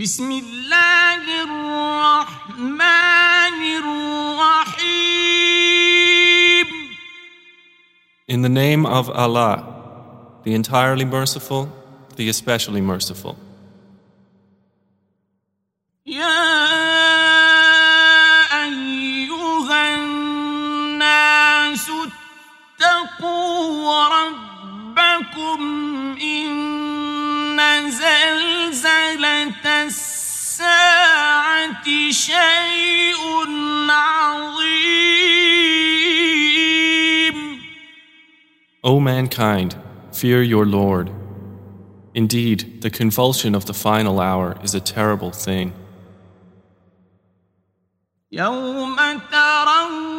بسم الله الرحمن الرحيم In the name of Allah, the entirely merciful, the especially merciful. يا أيها الناس اتقوا ربكم إن زلزلة الساعة شيء عظيم O mankind, fear your Lord. Indeed, the convulsion of the final hour is a terrible thing. يوم ترونها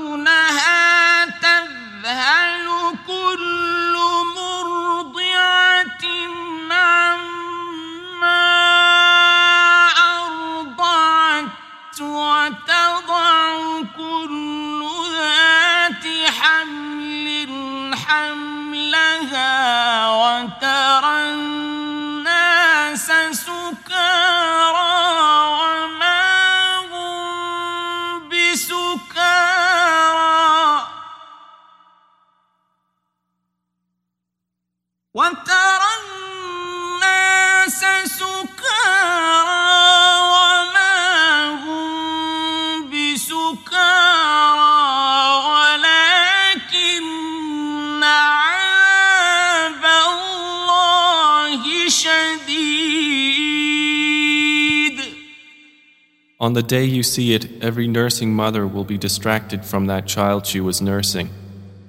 On the day you see it, every nursing mother will be distracted from that child she was nursing,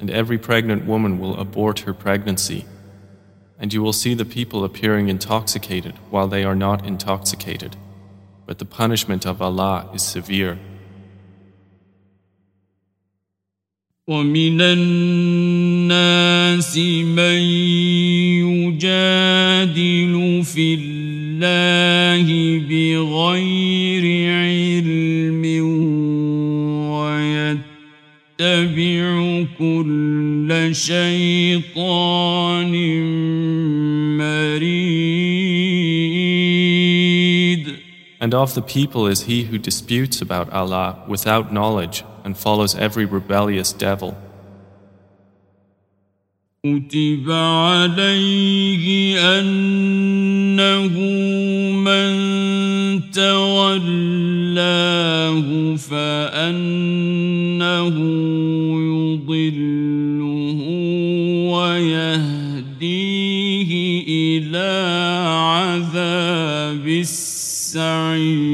and every pregnant woman will abort her pregnancy. And you will see the people appearing intoxicated while they are not intoxicated. But the punishment of Allah is severe. ومن الناس من يجادل في الله بغير ويتبع كل شيطان مريد And of the people is he who disputes about Allah without knowledge and follows every rebellious devil. كتب عليه أنه من تولاه فأنه يضله ويهديه إلى عذاب السعير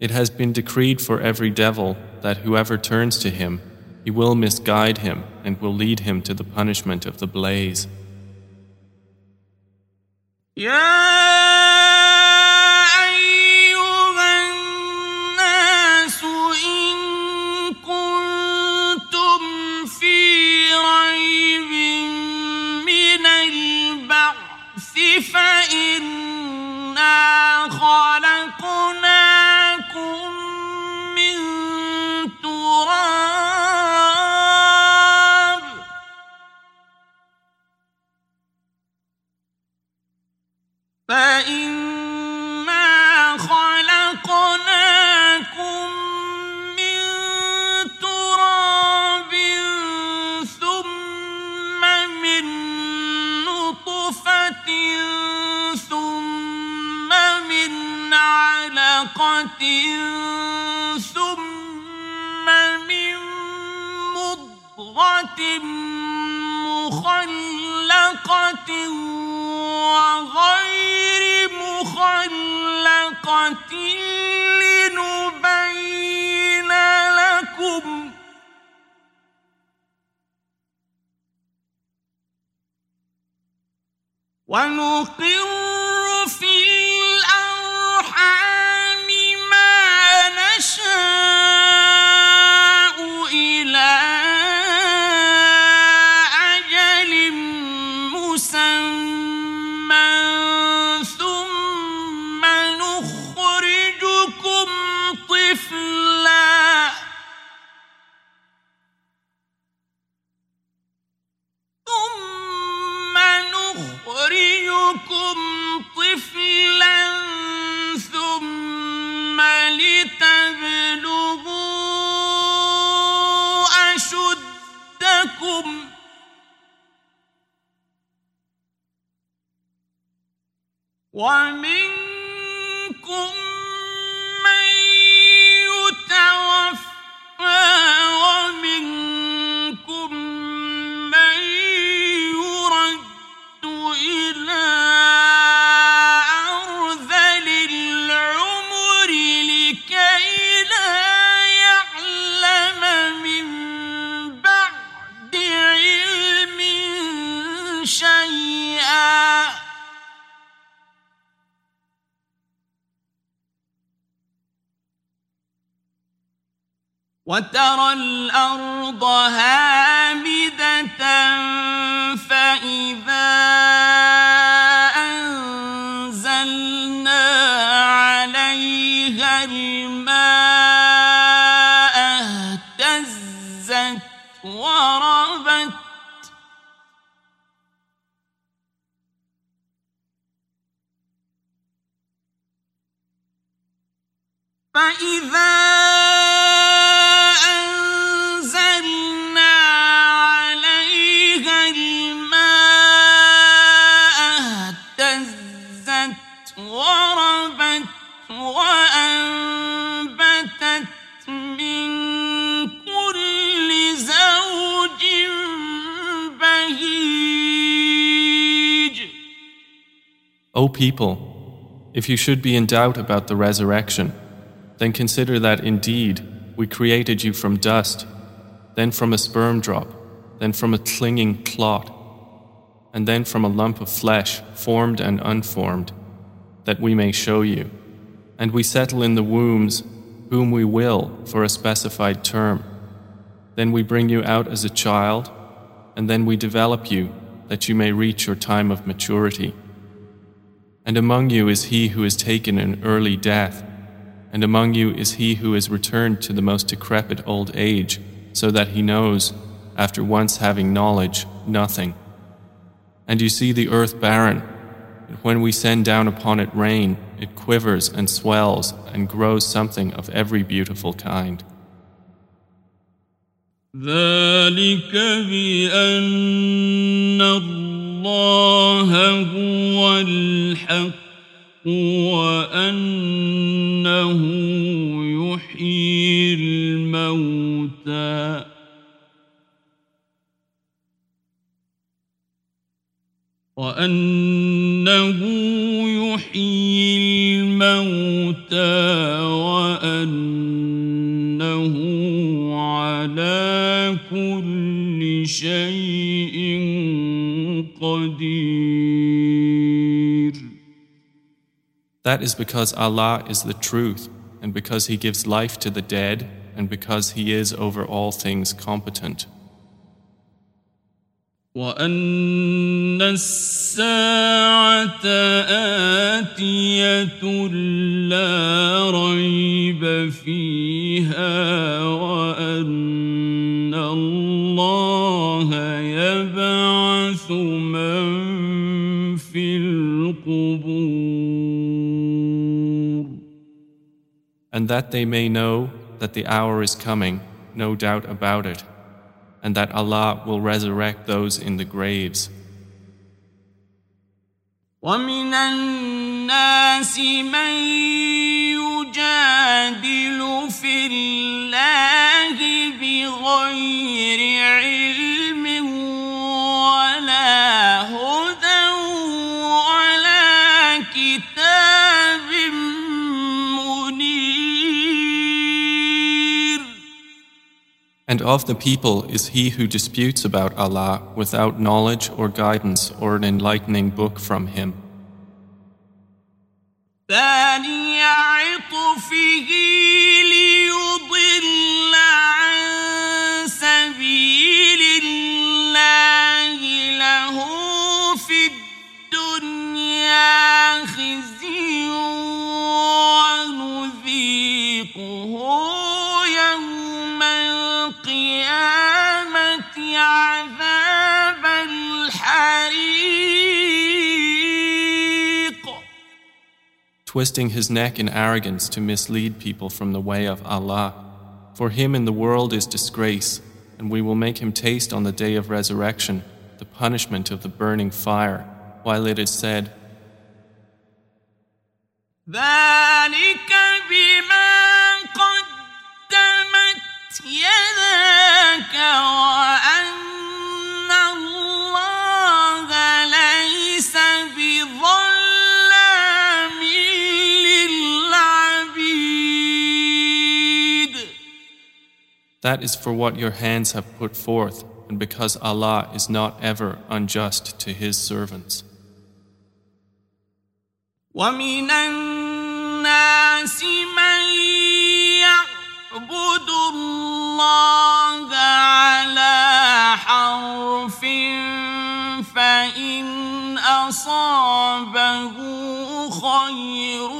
It has been decreed for every devil that whoever turns to him, he will misguide him and will lead him to the punishment of the blaze. يا ثم من مضغة مخلقة وغير مخلقة لنبين لكم ونقر في الأرض O people, if you should be in doubt about the resurrection, then consider that indeed we created you from dust, then from a sperm drop, then from a clinging clot, and then from a lump of flesh, formed and unformed, that we may show you. And we settle in the wombs whom we will for a specified term. Then we bring you out as a child, and then we develop you that you may reach your time of maturity. And among you is he who is taken an early death, and among you is he who is returned to the most decrepit old age, so that he knows, after once having knowledge, nothing. And you see the earth barren, and when we send down upon it rain, it quivers and swells and grows something of every beautiful kind. ذلك بأن الله هو الحق وأنه يحيي الموتى. وأنه يحيي الموتى. شيء قدير That is because Allah is the truth, and because He gives life to the dead, and because He is over all things competent. وأن الساعة آتية لا ريب فيها وأن And that they may know that the hour is coming, no doubt about it, and that Allah will resurrect those in the graves. ومن الناس من يجادل في الله بغير And of the people is he who disputes about Allah without knowledge or guidance or an enlightening book from Him. twisting his neck in arrogance to mislead people from the way of Allah. For him in the world is disgrace, and we will make him taste on the day of resurrection the punishment of the burning fire, while it is said, ذلك بما قدمت يداك وأن That is for what your hands have put forth, and because Allah is not ever unjust to His servants. ومن الناس من يعبد الله على حرف فإن أصابه خير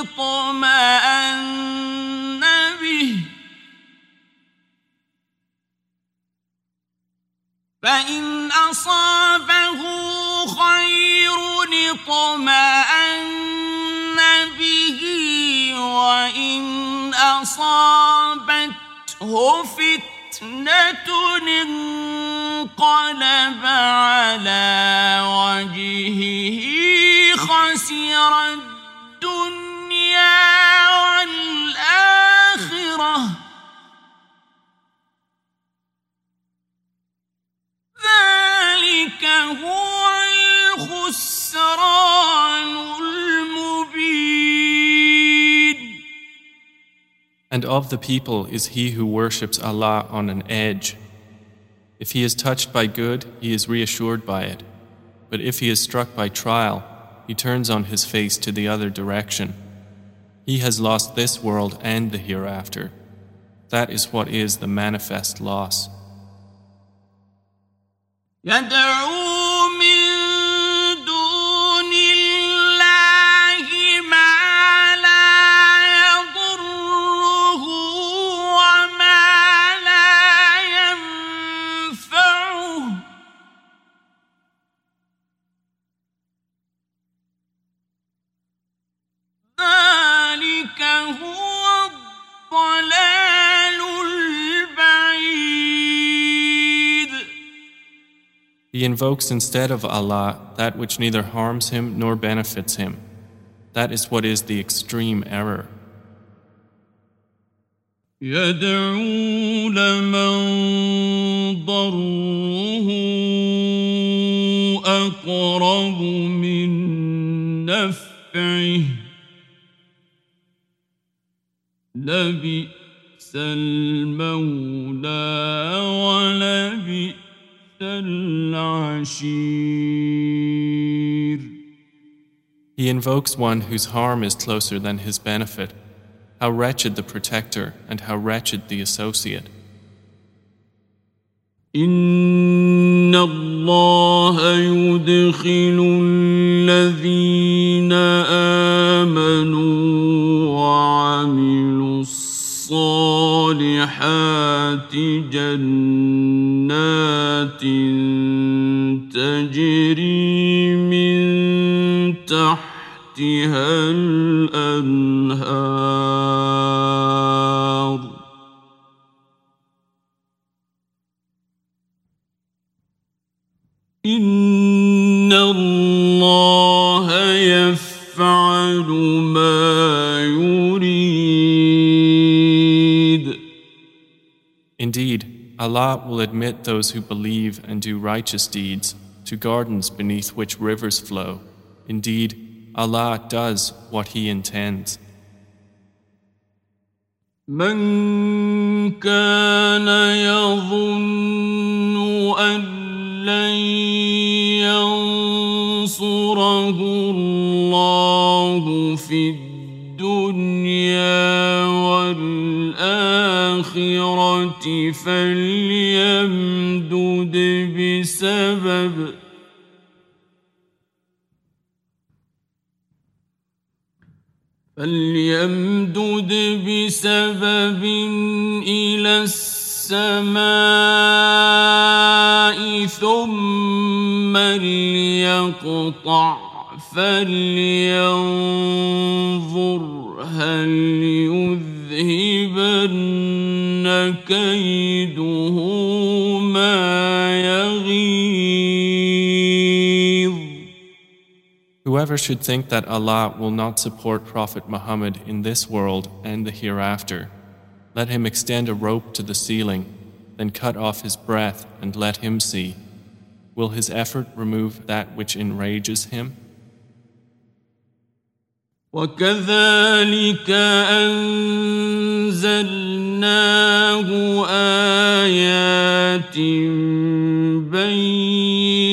اطمأن فإن أصابه خير اطمأن به وإن أصابته فتنة انقلب على وجهه خسر الدنيا ذلك هو الخسران المبين And of the people is he who worships Allah on an edge. If he is touched by good, he is reassured by it. But if he is struck by trial, he turns on his face to the other direction. He has lost this world and the hereafter. That is what is the manifest loss. يدعو He invokes instead of Allah that which neither harms him nor benefits him. That is what is the extreme error. يدعو لمن ضره أقرب من نفعه لبئس المولى ولبئس العشير He invokes one whose harm is closer than his benefit. How wretched the protector and how wretched the associate. إن الله يدخل الذين آمنوا وعملوا الصالحات جنات تحتها الأنهار إن الله يفعل ما يريد Indeed, Allah will admit those who believe and do righteous deeds to gardens beneath which rivers flow. Indeed, Allah does what He intends. من كان يظن أن لن ينصره الله في الدنيا والآخرة فليمدد بسبب فليمدد بسبب إلى السماء ثم ليقطع فلينظر هل يذهبن كيده Whoever should think that Allah will not support Prophet Muhammad in this world and the hereafter, let him extend a rope to the ceiling, then cut off his breath and let him see. Will his effort remove that which enrages him? وكذلك أنزلناه آيات بينات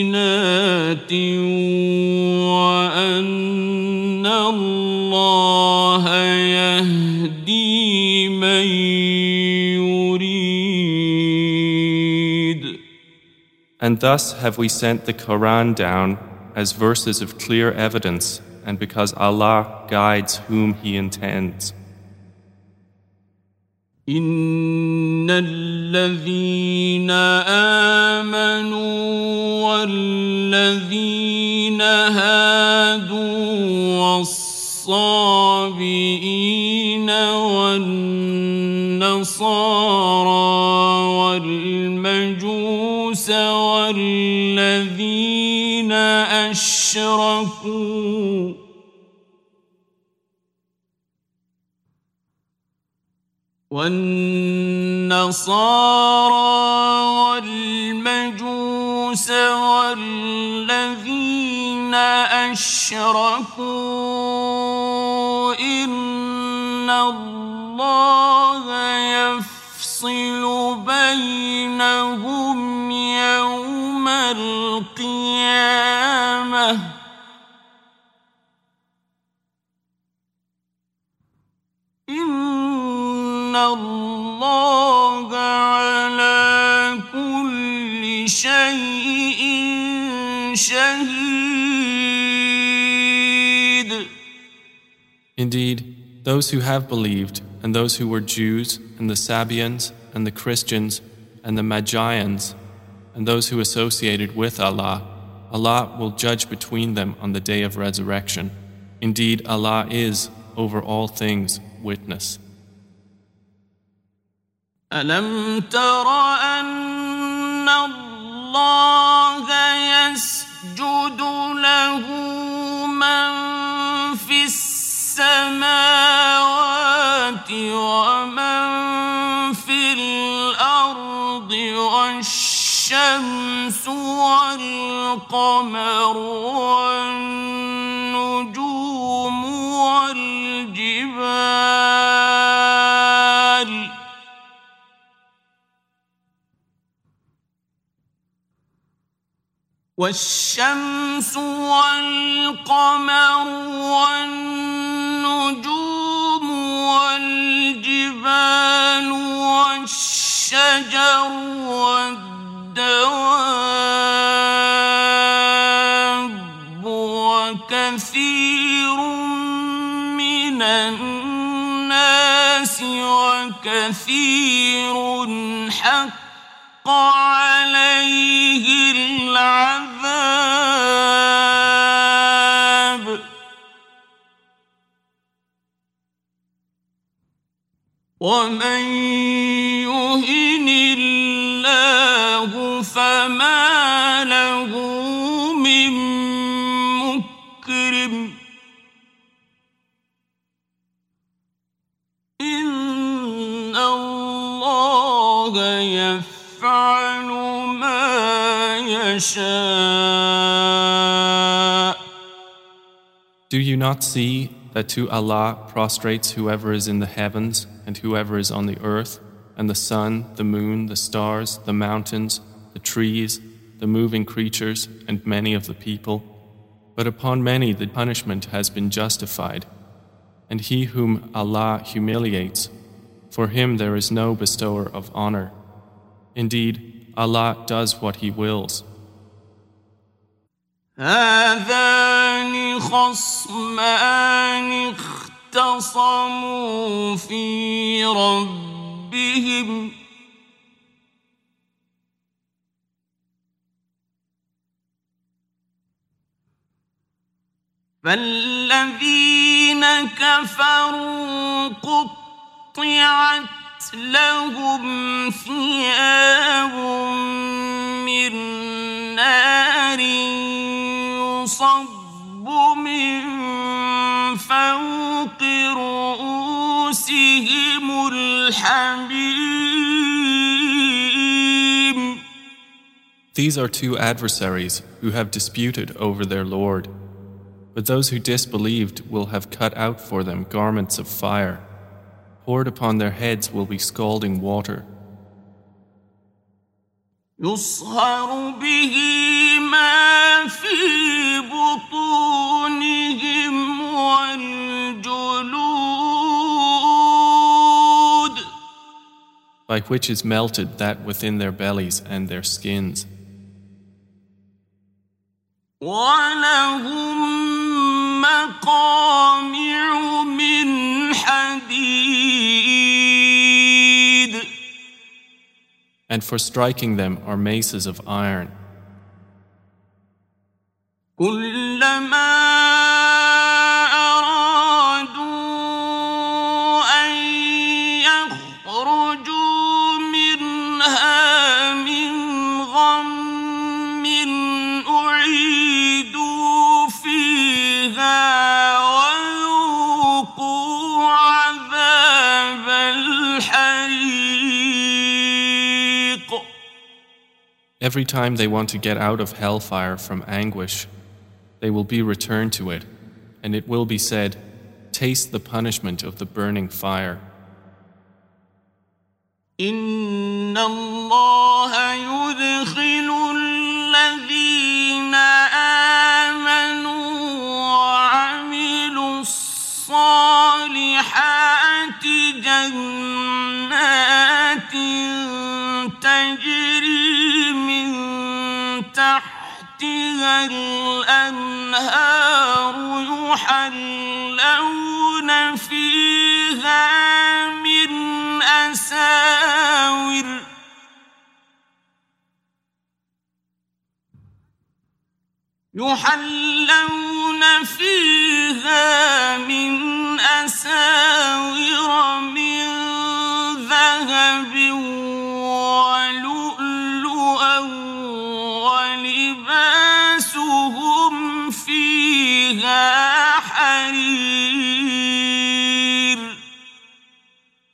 And thus have we sent the Quran down as verses of clear evidence and because Allah guides whom He intends. إن الذين آمنوا والذين هادوا والصابئين والنصارى والذين أشركوا. والنصارى والمجوس والذين أشركوا. إن الله يفصل بينهم يوم القيامة. إن الله على كل شيء شهيد. Indeed, those who have believed, and those who were Jews, and the Sabians, and the Christians, and the Magians, and those who associated with Allah, Allah will judge between them on the day of resurrection. Indeed, Allah is, over all things, witness. ألم تر أن الله يسجد له من ومن في الأرض والشمس والقمر والنجوم والجبال والشمس والقمر والنجوم والجبال والشجر والدواب وكثير من الناس وكثير حق عليه العذاب. ومن يهن الله فما له من مكرم إن الله يفعل ما يشاء Do you not see that to Allah prostrates whoever is in the heavens and whoever is on the earth, and the sun, the moon, the stars, the mountains, the trees, the moving creatures, and many of the people? But upon many the punishment has been justified. And he whom Allah humiliates, for him there is no bestower of honor. Indeed, Allah does what He wills. هذان خصمان اختصموا في ربهم. فالذين كفروا قطعت لهم ثياب من نار يصب من These are two adversaries who have disputed over their Lord. But those who disbelieved will have cut out for them garments of fire. Poured upon their heads will be scalding water. يصهر به ما في بطونهم والجلود By which is melted that within their bellies and their skins. ولهم مقامع من حديد And for striking them are maces of iron. كلما Every time they want to get out of hellfire from anguish, they will be returned to it, and it will be said, Taste the punishment of the burning fire. إن الله يدخل الذين آمنوا وعملوا الصالحات جنات الأنهار يحلون فيها من أساور. يحلون فيها من أساور من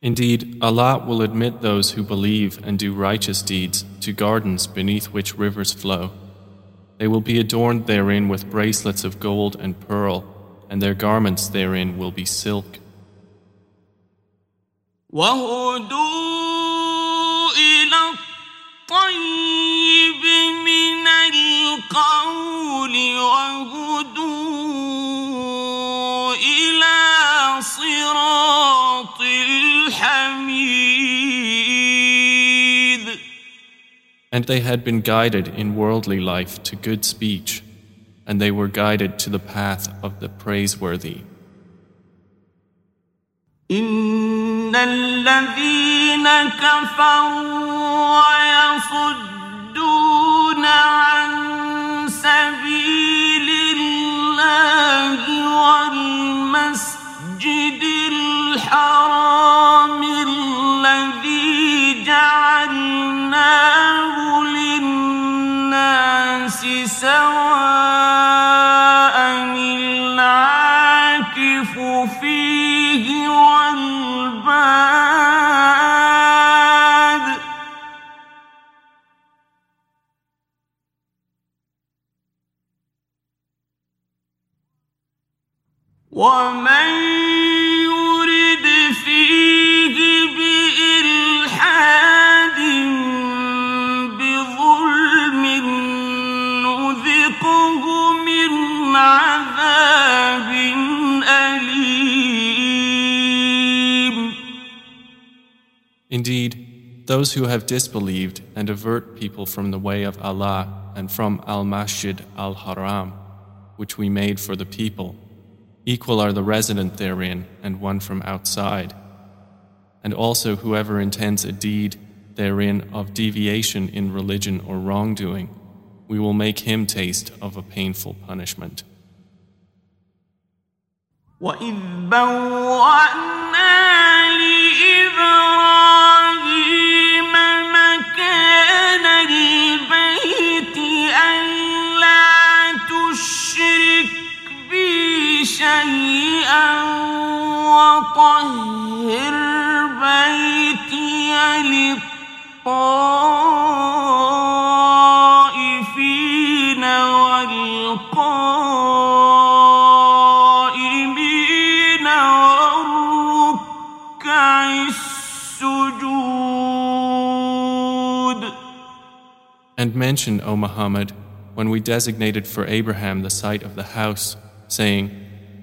Indeed, Allah will admit those who believe and do righteous deeds to gardens beneath which rivers flow. They will be adorned therein with bracelets of gold and pearl, and their garments therein will be silk. وهدوا إلى الطيب من القول وهدوا إلى صراط And they had been guided in worldly life to good speech, and they were guided to the path of the praiseworthy. إن الذين كفروا ويصدون عن سبيل الله والمسجد الحرام الذي جعلناه سواء العاكف فيه والباد. ومن عذاب أليم Indeed, those who have disbelieved and avert people from the way of Allah and from Al Masjid Al Haram, which we made for the people, equal are the resident therein and one from outside. And also whoever intends a deed therein of deviation in religion or wrongdoing, we will make him taste of a painful punishment. لإبراهيم مكان ألا تشرك بي شيئا وطهر بيتي للطائفين And mention, O Muhammad, when we designated for Abraham the site of the house, saying,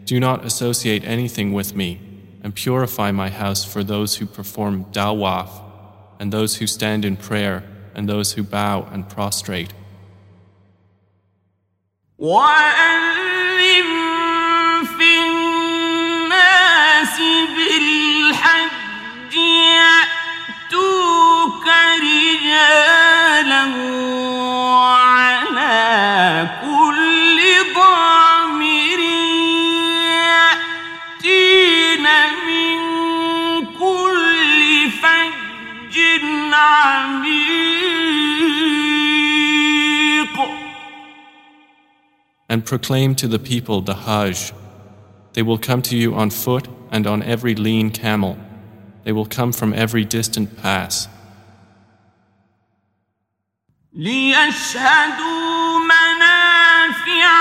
Do not associate anything with me, and purify my house for those who perform tawaf, and those who stand in prayer, and those who bow and prostrate. يأتوك رجالا وعلى كل ضامر يأتين من كل فج عميق And proclaim to the people the Hajj. They will come to you on foot and on every lean camel. They will come from every distant pass. ليشهدوا منافع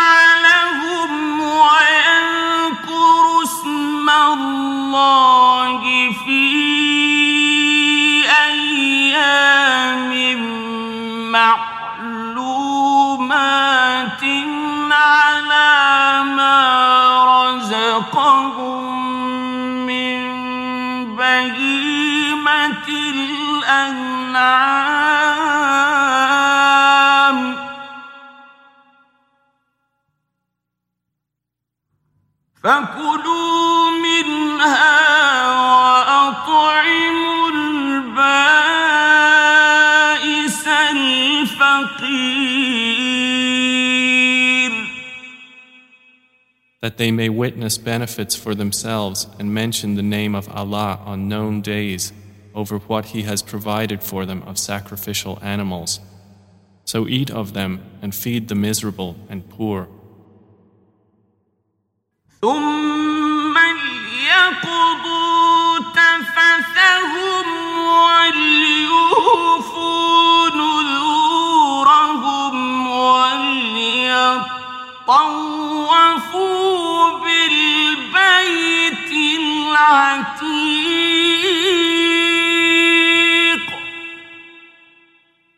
لهم ويذكروا اسم الله في أيام معلومات فكلوا منها وأطعموا البائس الفقير that they may witness benefits for themselves and mention the name of Allah on known days over what He has provided for them of sacrificial animals. So eat of them and feed the miserable and poor.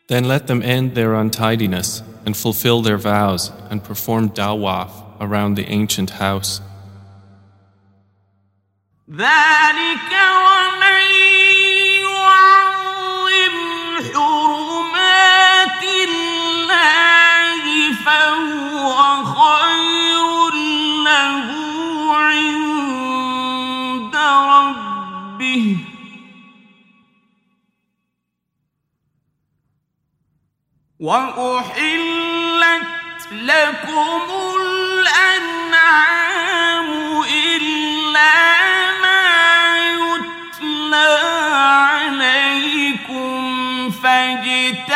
Then let them end their untidiness and fulfill their vows and perform tawaf around the ancient house. ذلك ومن يعظم حرمات الله فهو خير له عند ربه وأحلت لكم الأنعام إلا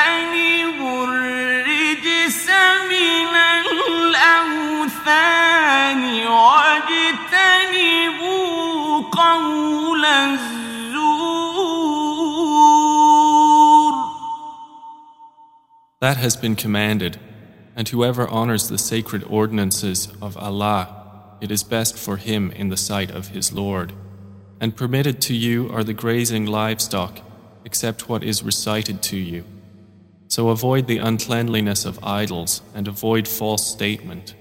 فاجتنبوا الرجس من الأوثان واجتنبوا قول الزور That has been commanded, and whoever honors the sacred ordinances of Allah, it is best for him in the sight of his Lord. And permitted to you are the grazing livestock, except what is recited to you. So avoid the uncleanliness of idols and avoid false statement.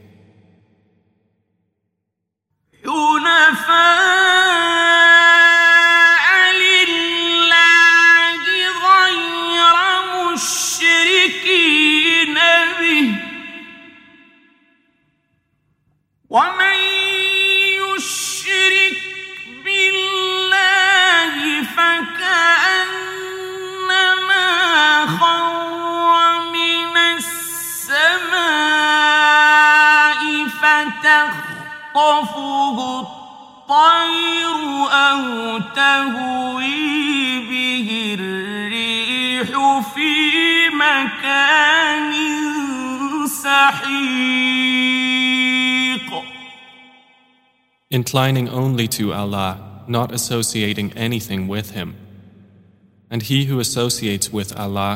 الطير أو تهوي به الريح في مكان سحيق inclining only to Allah, not associating anything with Him. And he who associates with Allah,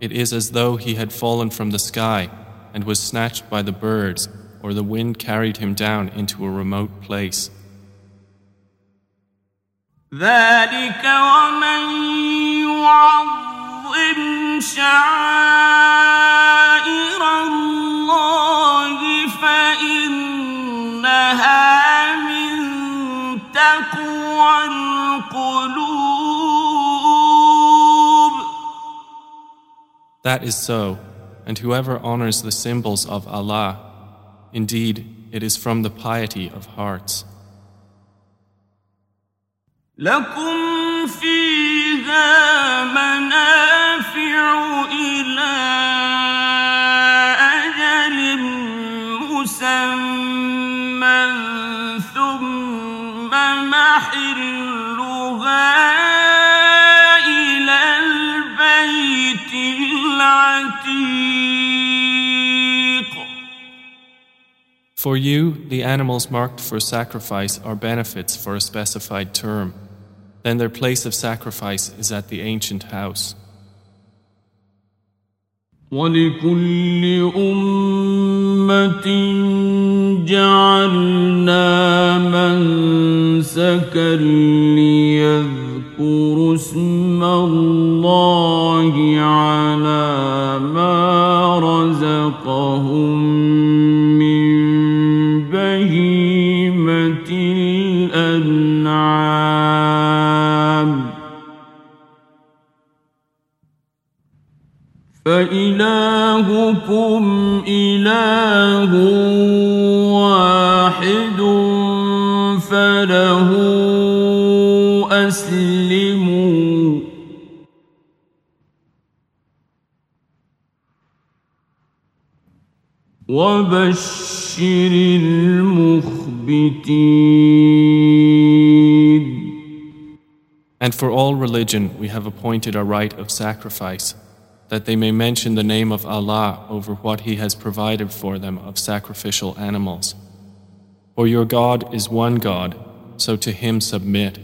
it is as though he had fallen from the sky and was snatched by the birds, or the wind carried him down into a remote place. ذلك ومن يعظم شعائر الله فإنها من تقوى القلوب That is so, and whoever honors the symbols of Allah, indeed, it is from the piety of hearts. لكم فيها منافع إلى أجل مسمى ثم محلها إلى البيت العتيق For you, the animals marked for sacrifice are benefits for a specified term. Then their place of sacrifice is at the ancient house. ولكل أمة جعلنا منسكا فإلهكم إله واحد فله أسلموا وبشر المخبتين And for all religion we have appointed a rite of sacrifice, that they may mention the name of Allah over what He has provided for them of sacrificial animals. For your God is one God, so to Him submit.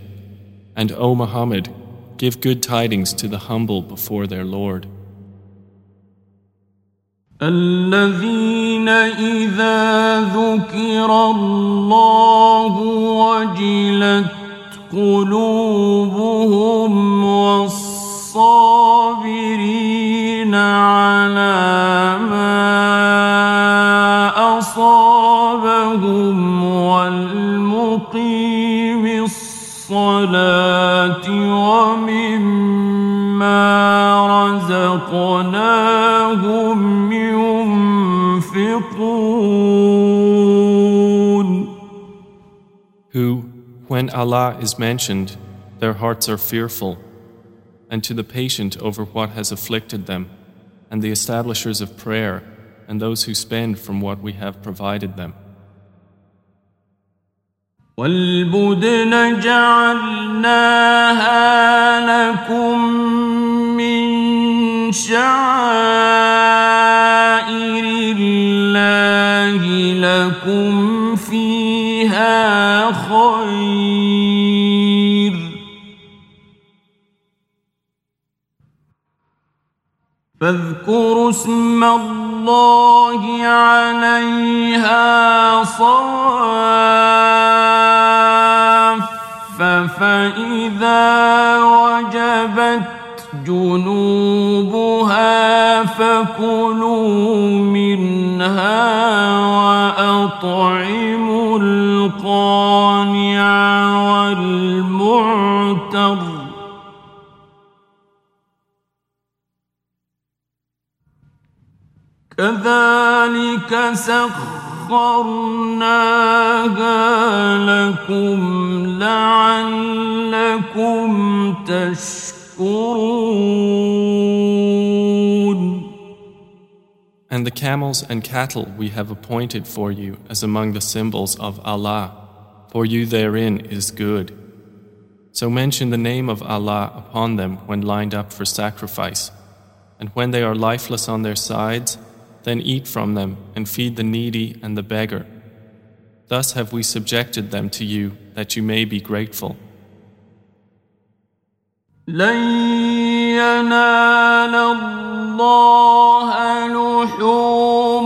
And O Muhammad, give good tidings to the humble before their Lord. الذين إذا ذكر الله وجلت قلوبهم والصابرين على ما أصابهم والمقيم الصلاة ومما رزقناهم ينفقون Who, when Allah is mentioned, their hearts are fearful, and to the patient over what has afflicted them, and the establishers of prayer, and those who spend from what we have provided them. والبدن جعلناها لكم من شعائر الله لكم فيها خير فاذكروا اسم الله عليها صواف فإذا وجبت جنوبها فكلوا منها وأطعموا القانع والمعتر. كذلك سخرناها لكم لعلكم تشكرون And the camels and cattle we have appointed for you as among the symbols of Allah, for you therein is good. So mention the name of Allah upon them when lined up for sacrifice, and when they are lifeless on their sides, then eat from them and feed the needy and the beggar. Thus have we subjected them to you that you may be grateful. لن ينال الله لحومها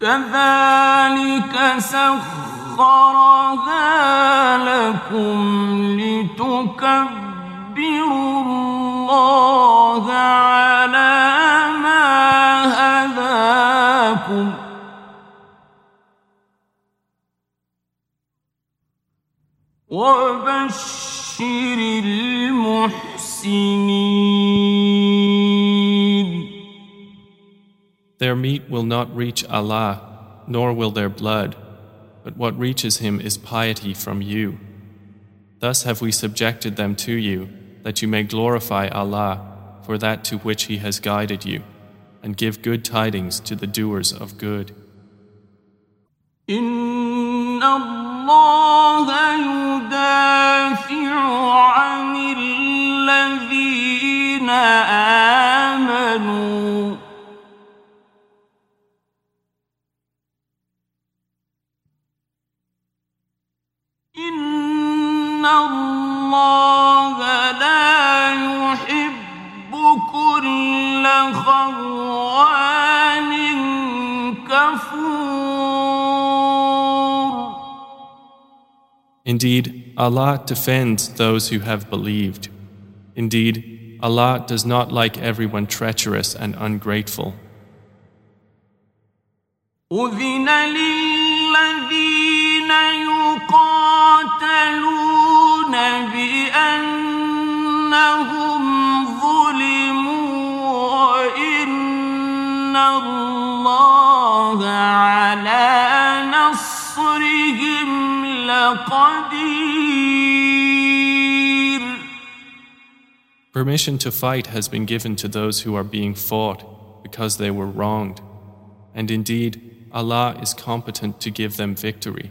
كذلك سخرها لكم لتكبروا الله على ما هداكم. وبشر المحسنين. Their meat will not reach Allah, nor will their blood, but what reaches Him is piety from you. Thus have we subjected them to you, that you may glorify Allah for that to which He has guided you, and give good tidings to the doers of good. إن الله يدافع عن الذين آمنوا الله لا يحب كل خوان كفور Indeed, Allah defends those who have believed. Indeed, Allah does not like everyone treacherous and ungrateful. أذن للذين Permission to fight has been given to those who are being fought because they were wronged. And indeed, Allah is competent to give them victory.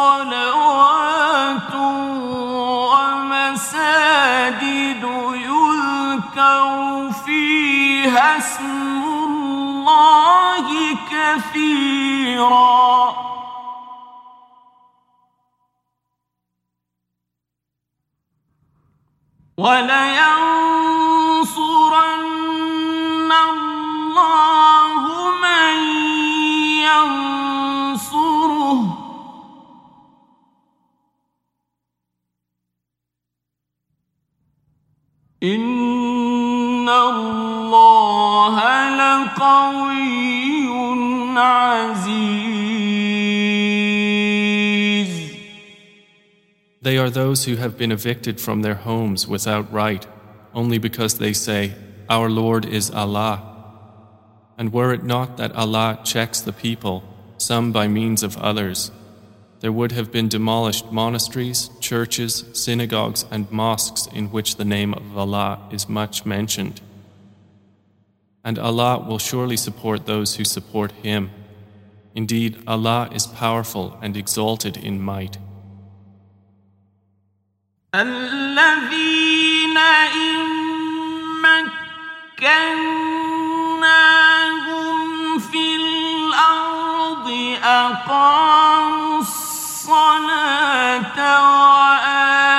وصلوات ومساجد يذكر فيها اسم الله كثيرا. ولينصرن لقوي عزيز They are those who have been evicted from their homes without right, only because they say, Our Lord is Allah. And were it not that Allah checks the people, some by means of others, there would have been demolished monasteries, churches, synagogues, and mosques in which the name of Allah is much mentioned. And Allah will surely support those who support Him. Indeed, Allah is powerful and exalted in might.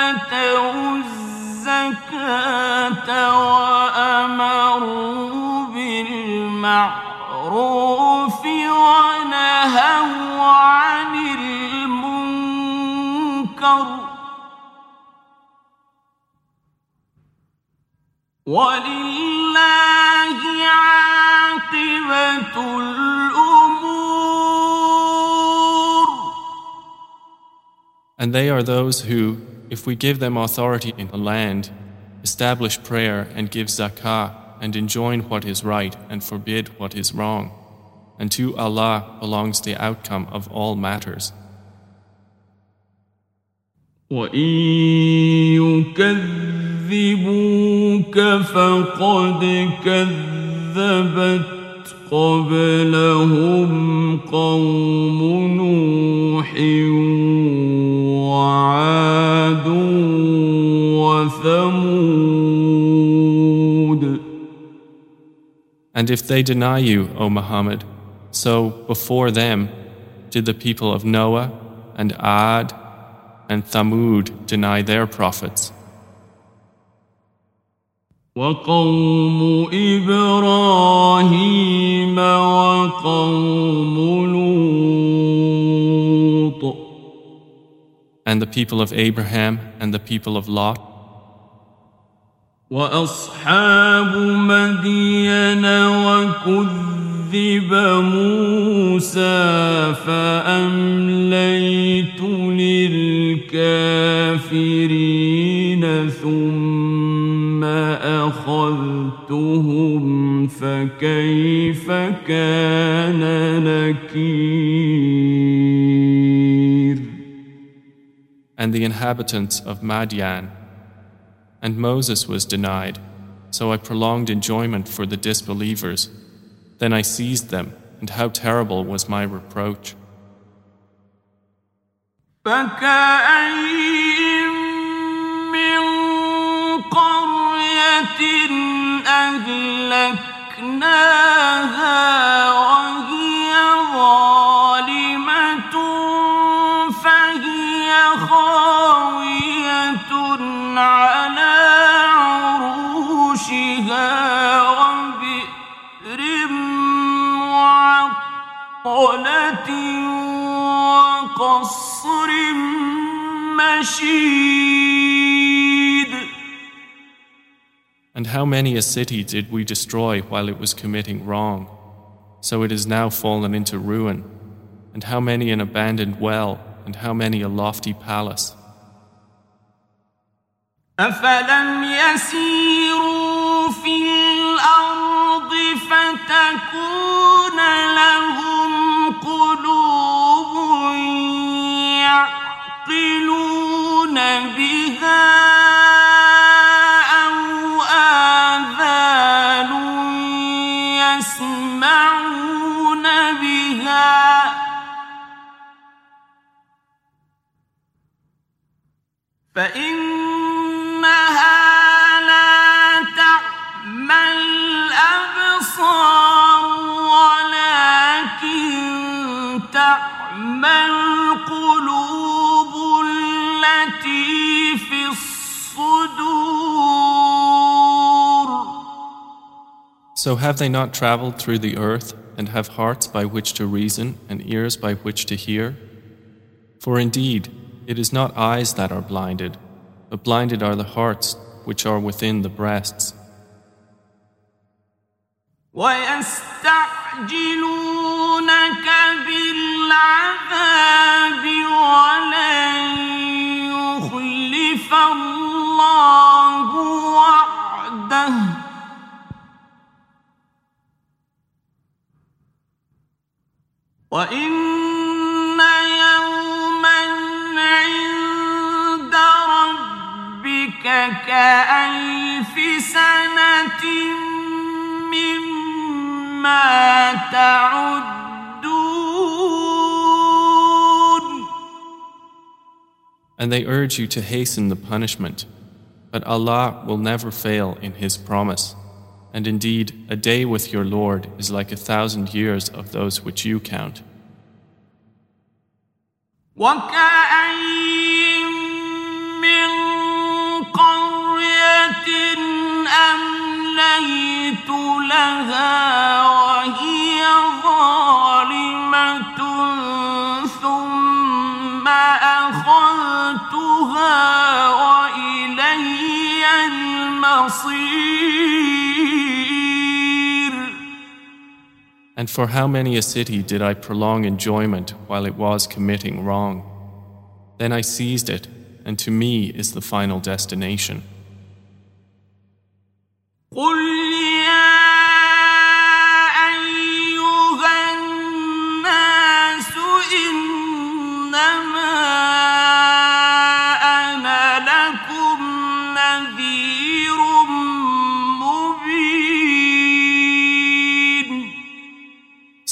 وآتوا الزكاة And they are those who, if we give them authority in the land, establish prayer and give zakah and enjoin what is right and forbid what is wrong. And to Allah belongs the outcome of all matters. وإن يكذبوك فقد كذبت قبلهم قوم نوح وعاد وثمود And if they deny you, O Muhammad, so before them did the people of Noah and Ad and Thamud deny their prophets. وقوم إبراهيم وقوم لوط. And the people of Abraham and the people of Lot. وأصحاب مدين وكذب موسى فأمليت للكافرين ثم أخذتهم فكيف كان نكير and the inhabitants of Madian. And Moses was denied, so I prolonged enjoyment for the disbelievers. Then I seized them, and how terrible was my reproach. فكأين من قرية أهلكناها وهي ظالمة فهي خاوية على عروشها وبئر معطلة وقصر مشيد how many a city did we destroy while it was committing wrong? So it is now fallen into ruin. And how many an abandoned well, and how many a lofty palace. أفلم يسيروا في الأرض فتكون لهم قلوب يعقلون بها فإنها لا تعمى الأبصار ولكن تعمى القلوب التي في الصدور So have they not traveled through the earth, and have hearts by which to reason, and ears by which to hear? For indeed, it is not eyes that are blinded, but blinded are the hearts which are within the breasts. ويستعجلونك بالعذاب ولن يخلف الله وعده وإن يوما عند ربك كألف سنة مما تعدون And they urge you to hasten the punishment. But Allah will never fail in His promise. And indeed, a day with your Lord is like a thousand years of those which you count. وكأين من قرية أمليت لها وهي ظالمة ثم أخذتها وإلي المصير. And for how many a city did I prolong enjoyment while it was committing wrong? Then I seized it, and to me is the final destination.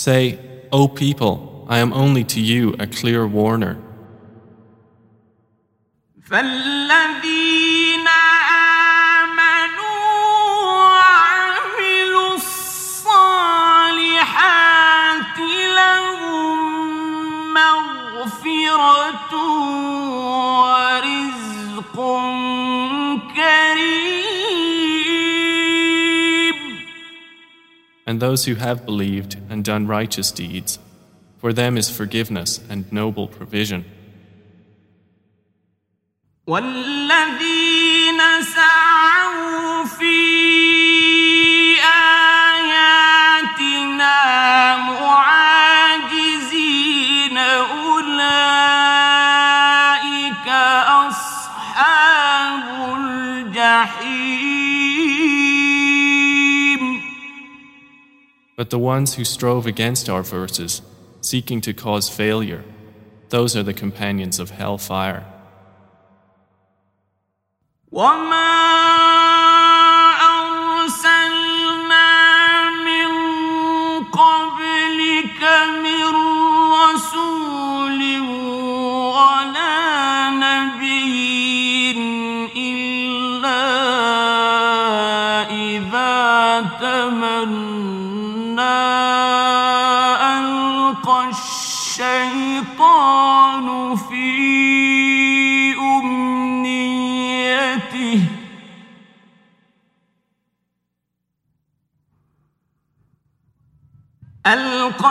Say, O people, I am only to you a clear warner. Those who have believed and done righteous deeds, for them is forgiveness and noble provision. But the ones who strove against our verses, seeking to cause failure, those are the companions of hellfire.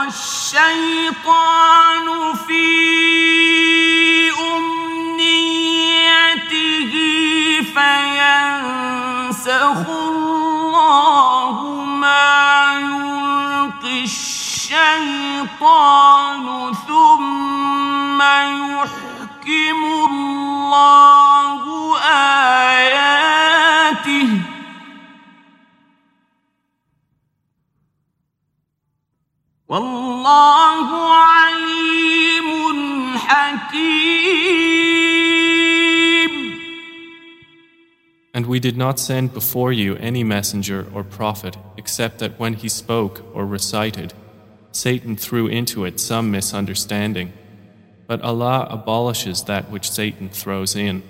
الشيطان في أمنيته فينسخ الله ما يلقي الشيطان ثم يحكم الله آياته والله عليم حكيم And we did not send before you any messenger or prophet except that when he spoke or recited, Satan threw into it some misunderstanding. But Allah abolishes that which Satan throws in.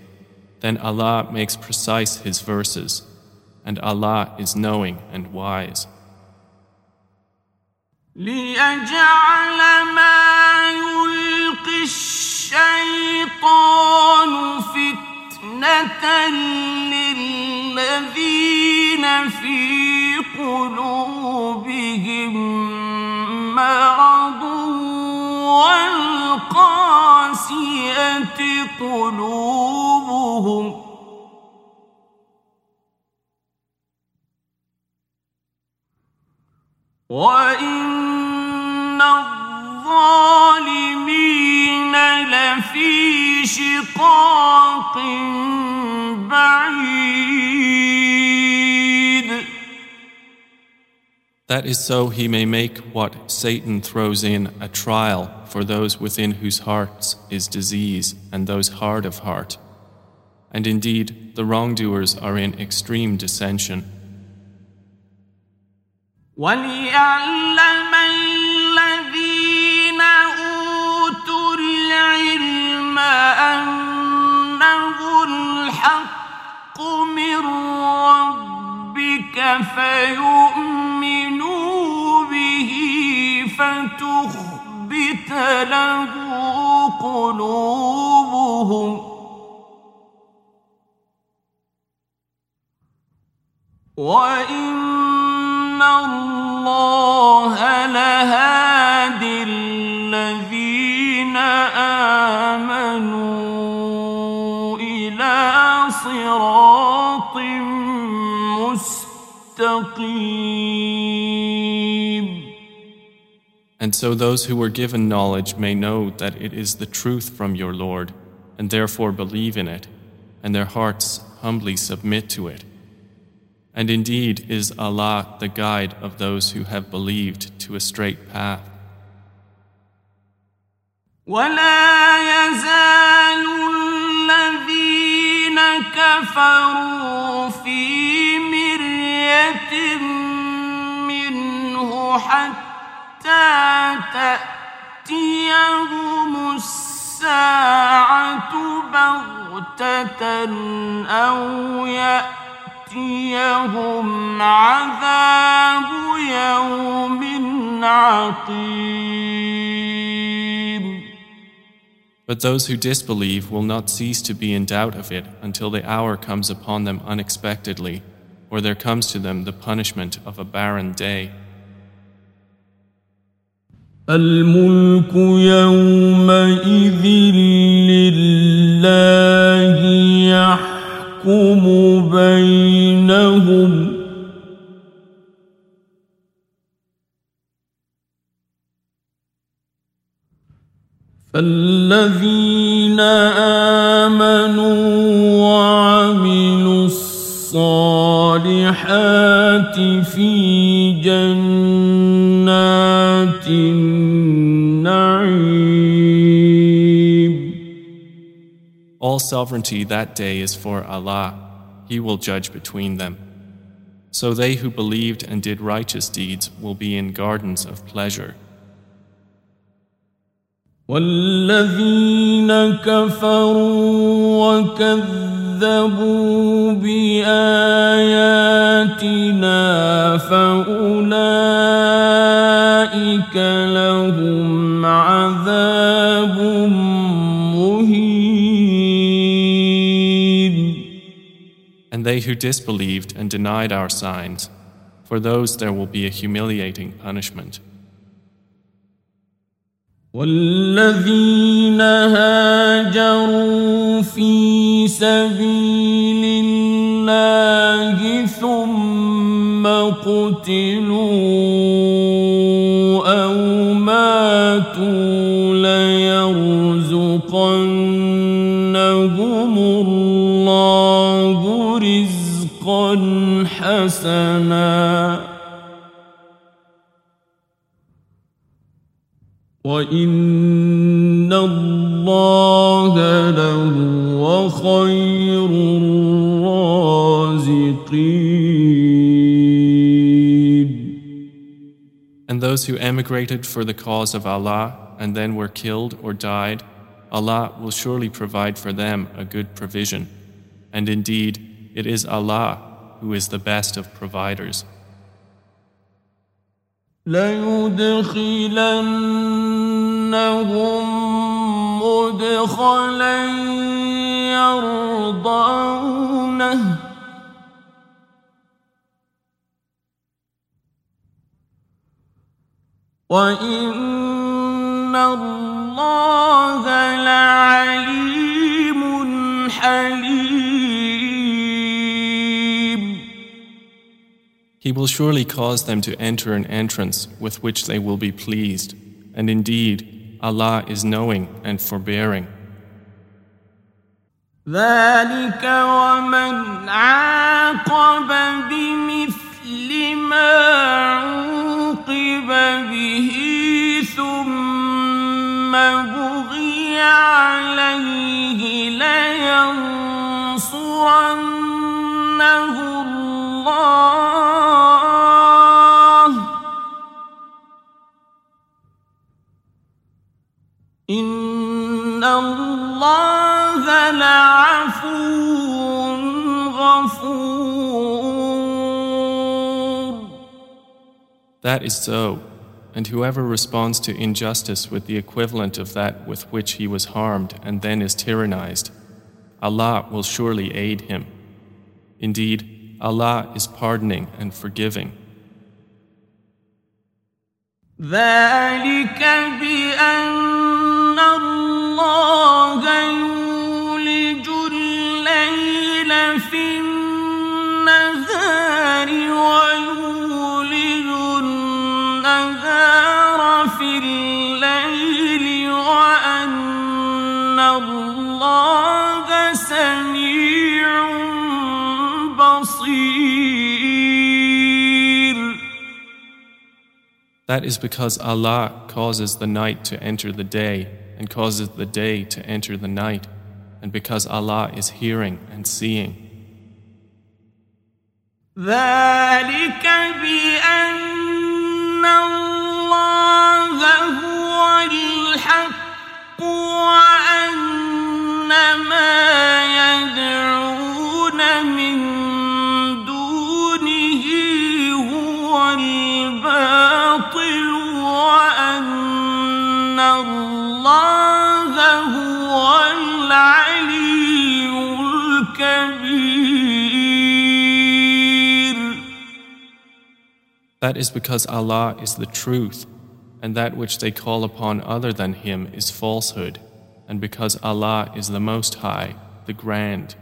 Then Allah makes precise His verses, and Allah is knowing and wise. ليجعل ما يلقي الشيطان فتنة للذين في قلوبهم مرض والقاسية قلوبهم وإن الظالمين لفي شقاق بعيد That is so he may make what Satan throws in a trial for those within whose hearts is disease and those hard of heart. And indeed, the wrongdoers are in extreme dissension. وليعلم ربك فيؤمنوا به فتخبت له قلوبهم. وإن الله لهادي الذين آمنوا إلى صراط And so those who were given knowledge may know that it is the truth from your Lord, and therefore believe in it, and their hearts humbly submit to it. And indeed is Allah the guide of those who have believed to a straight path. ولا يزال الذين كفروا في مرية منه حتى تأتيهم الساعة بغتة أو يأتيهم عذاب يوم عقيم But those who disbelieve will not cease to be in doubt of it until the hour comes upon them unexpectedly, Or there comes to them the punishment of a barren day. الملك يومئذ لله يحكم بينهم فالذين آمنوا وعملوا الصالحات في جنات النعيم All sovereignty that day is for Allah. He will judge between them. So they who believed and did righteous deeds will be in gardens of pleasure. والذين كفروا وكذبوا بآياتنا فأولئك لهم عذاب مهين And they who disbelieved and denied our signs, for those there will be a humiliating punishment. والذين هاجروا في سبيل الله ثم قتلوا أو ماتوا ليرزقنهم الله رزقا حسنا. وإن الله لهو خير الرازقين And those who emigrated for the cause of Allah and then were killed or died, Allah will surely provide for them a good provision. And indeed, it is Allah who is the best of providers. ليدخلنهم مدخلا يرضونه. وإن الله لعليم حليم He will surely cause them to enter an entrance with which they will be pleased. And indeed, Allah is knowing and forbearing. ذلك ومن عاقب بمثل ما عوقب به ثم بغي عليه لينصرنه الله إن الله لعفو غفور That is so. And whoever responds to injustice with the equivalent of that with which he was harmed and then is tyrannized, Allah will surely aid him. Indeed, Allah is pardoning and forgiving. الله سميع That is because Allah causes the night to enter the day and causes the day to enter the night, and because Allah is hearing and seeing. ذلك بأن الله هو الحق وأن ما That is because Allah is the truth, and that which they call upon other than Him is falsehood, and because Allah is the Most High, the Grand.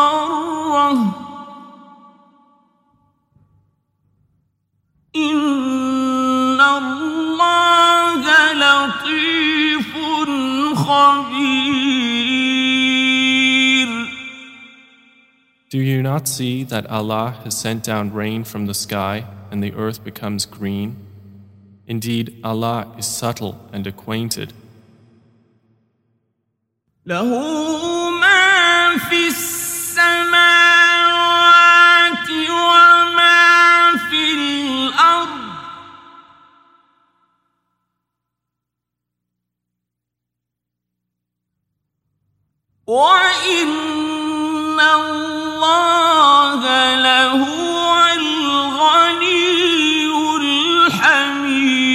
مخضرة إن الله لطيف خبير Do you not see that Allah has sent down rain from the sky and the earth becomes green? Indeed, Allah is subtle and acquainted. له وإن الله لهو الغني الحميد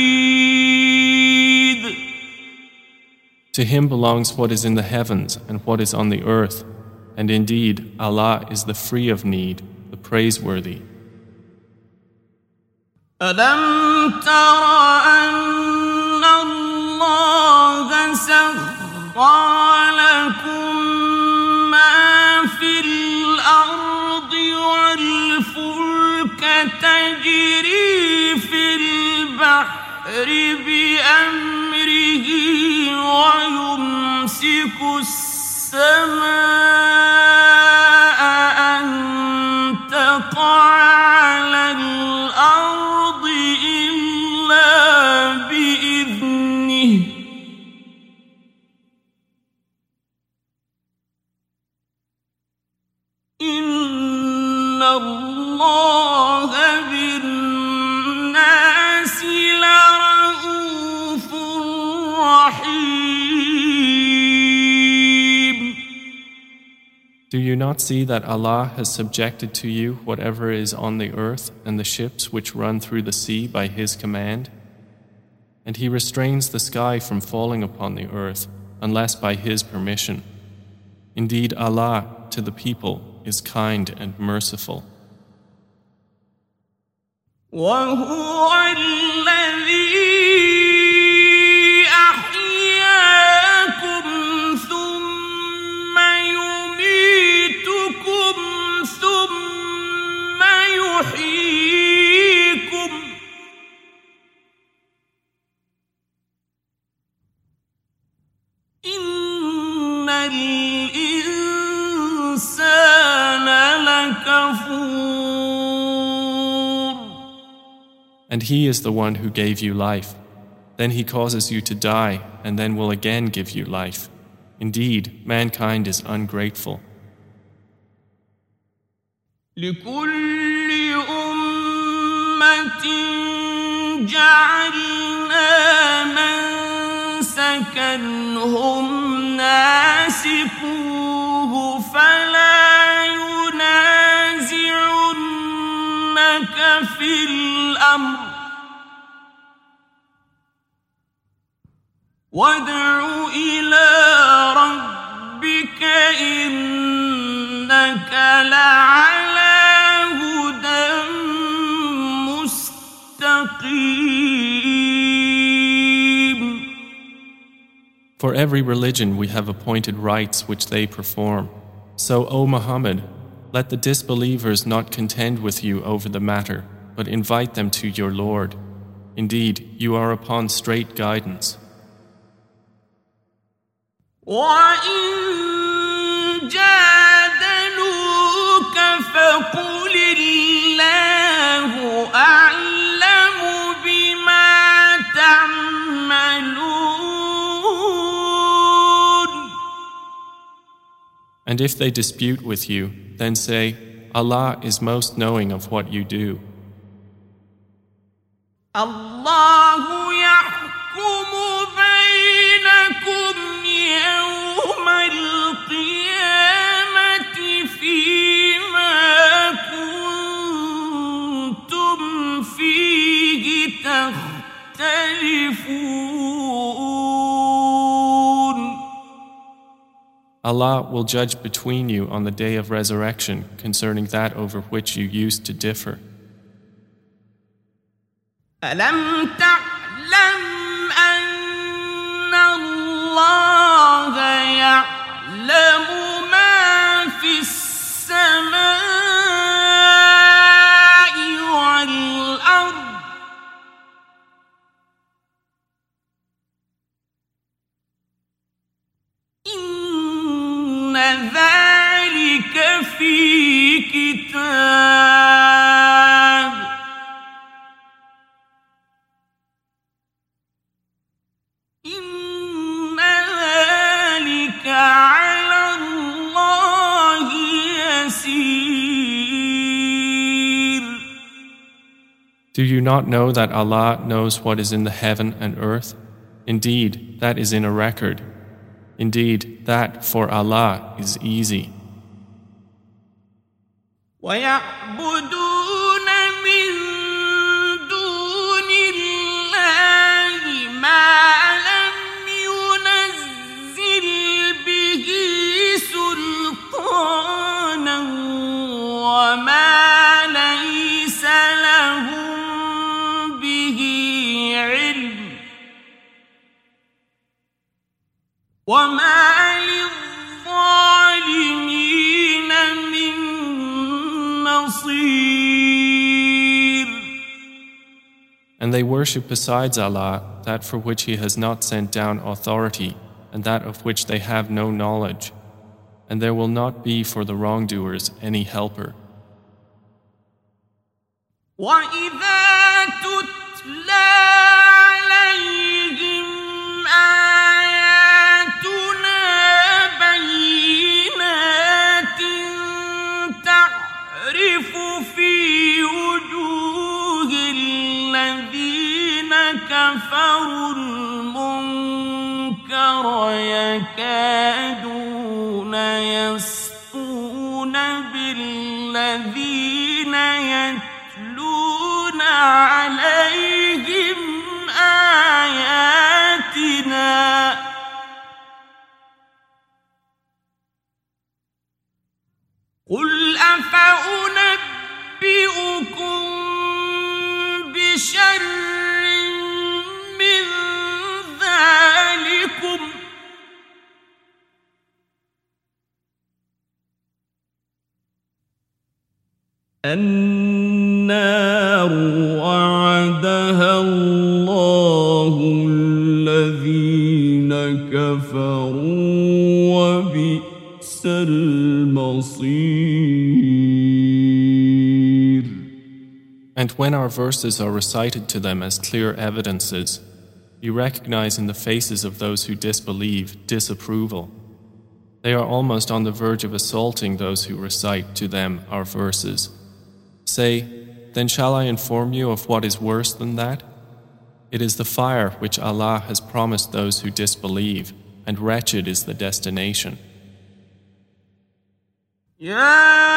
To Him belongs what is in the heavens and what is on the earth, and indeed, Allah is the free of need, the praiseworthy. ألم تر أن الله سخر بأمره ويمسك السماء you not see that Allah has subjected to you whatever is on the earth and the ships which run through the sea by His command? And He restrains the sky from falling upon the earth unless by His permission. Indeed, Allah to the people is kind and merciful. And He is the one who gave you life. Then He causes you to die and then will again give you life. Indeed, mankind is ungrateful. لكل أمة جعلنا منسكا هم ناسكوه فلا ينازعنك في الأمر وادع إلى ربك إنك لعلى هدى مستقيم For every religion we have appointed rites which they perform. So, O Muhammad, let the disbelievers not contend with you over the matter, but invite them to your Lord. Indeed, you are upon straight guidance. And if they dispute with you, then say, Allah is most knowing of what you do. الله يحكم بينكم يوم القيامة فيما كنتم فيه تختلفون Allah will judge between you on the day of resurrection concerning that over which you used to differ. ألم تعلم أن الله يعلم ما في السماء والأرض؟ إن ذلك في كتاب Do you not know that Allah knows what is in the heaven and earth? Indeed, that is in a record. Indeed, that for Allah is easy. And they worship besides Allah that for which He has not sent down authority and that of which they have no knowledge. And there will not be for the wrongdoers any helper. وإذا تتلى عليهم كفروا المنكر يكادون يسطون بالذين يتلون عليهم آياتنا. قل أفأنبئكم بشر النار وعدها الله الذين كفروا وبئس المصير And when our verses are recited to them as clear evidences, you recognize in the faces of those who disbelieve disapproval. They are almost on the verge of assaulting those who recite to them our verses. Say, then shall I inform you of what is worse than that? It is the fire which Allah has promised those who disbelieve, and wretched is the destination. يا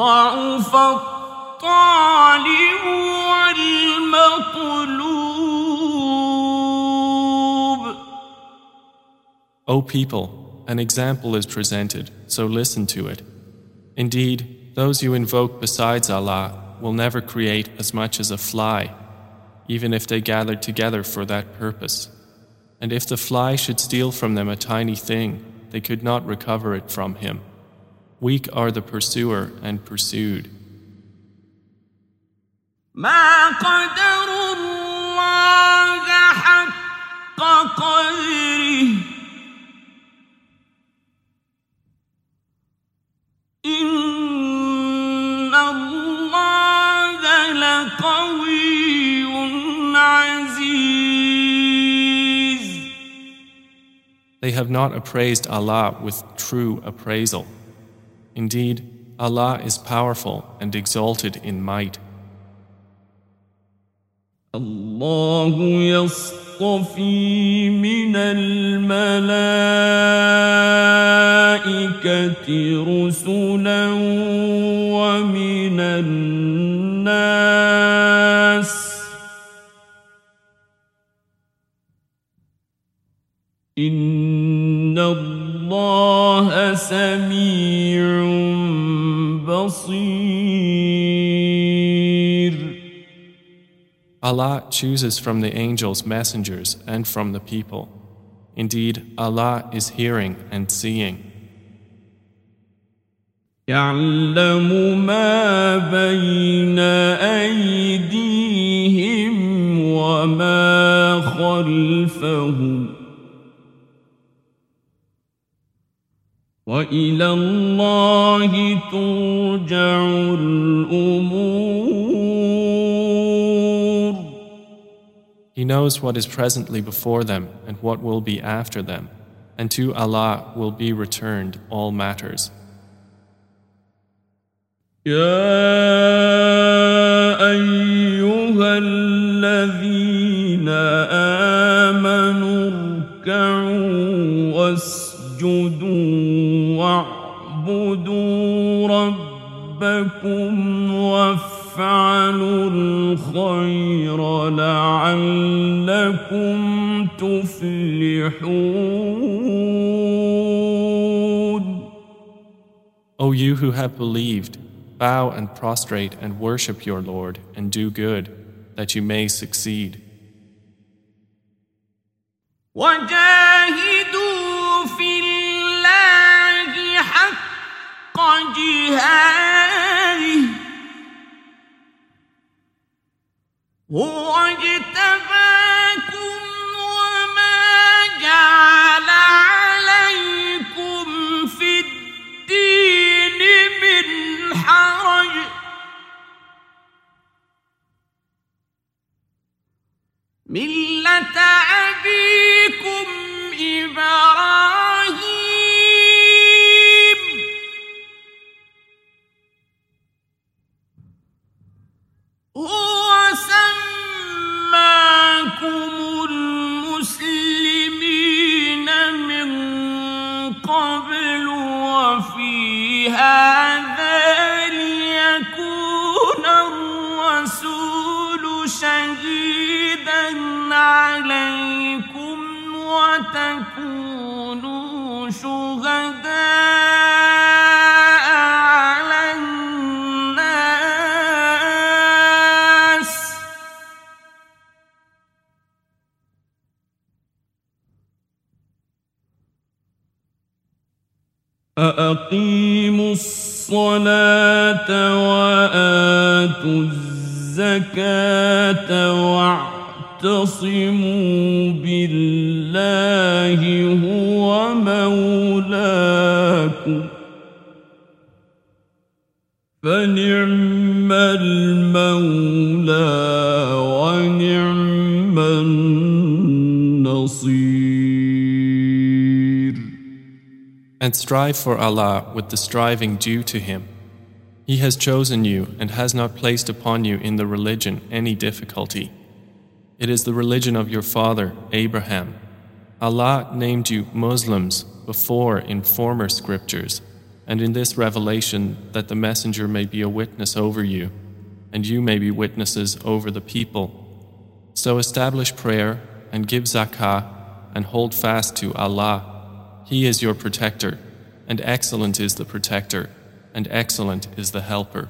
ضعف الطالب والمطلوب O people, an example is presented, so listen to it. Indeed, those you invoke besides Allah will never create as much as a fly, even if they gathered together for that purpose. And if the fly should steal from them a tiny thing, they could not recover it from him. Weak are the pursuer and pursued. They have not appraised Allah with true appraisal. Indeed, Allah is powerful and exalted in might. الله يصطفي من الملائكة رسلا ومن الناس إن الله سميع بصير Allah chooses from the angels messengers and from the people. Indeed, Allah is hearing and seeing. يعلم ما بين أيديهم وما خلفهم وإلى الله ترجع الأمور He knows what is presently before them and what will be after them, and to Allah will be returned all matters. يا أيها الذين آمنوا اركعوا واسجدوا واعبدوا ربكم وافعلوا الخير لعلكم تفلحون O you who have believed, bow and prostrate and worship your Lord and do good, that you may succeed. وجاهدوا حق جهاده. هو اجتباكم strive for Allah with the striving due to Him. He has chosen you and has not placed upon you in the religion any difficulty. It is the religion of your father, Abraham. Allah named you Muslims before in former scriptures, and in this revelation that the Messenger may be a witness over you, and you may be witnesses over the people. So establish prayer and give zakah and hold fast to Allah. He is your protector, and excellent is the protector, and excellent is the helper.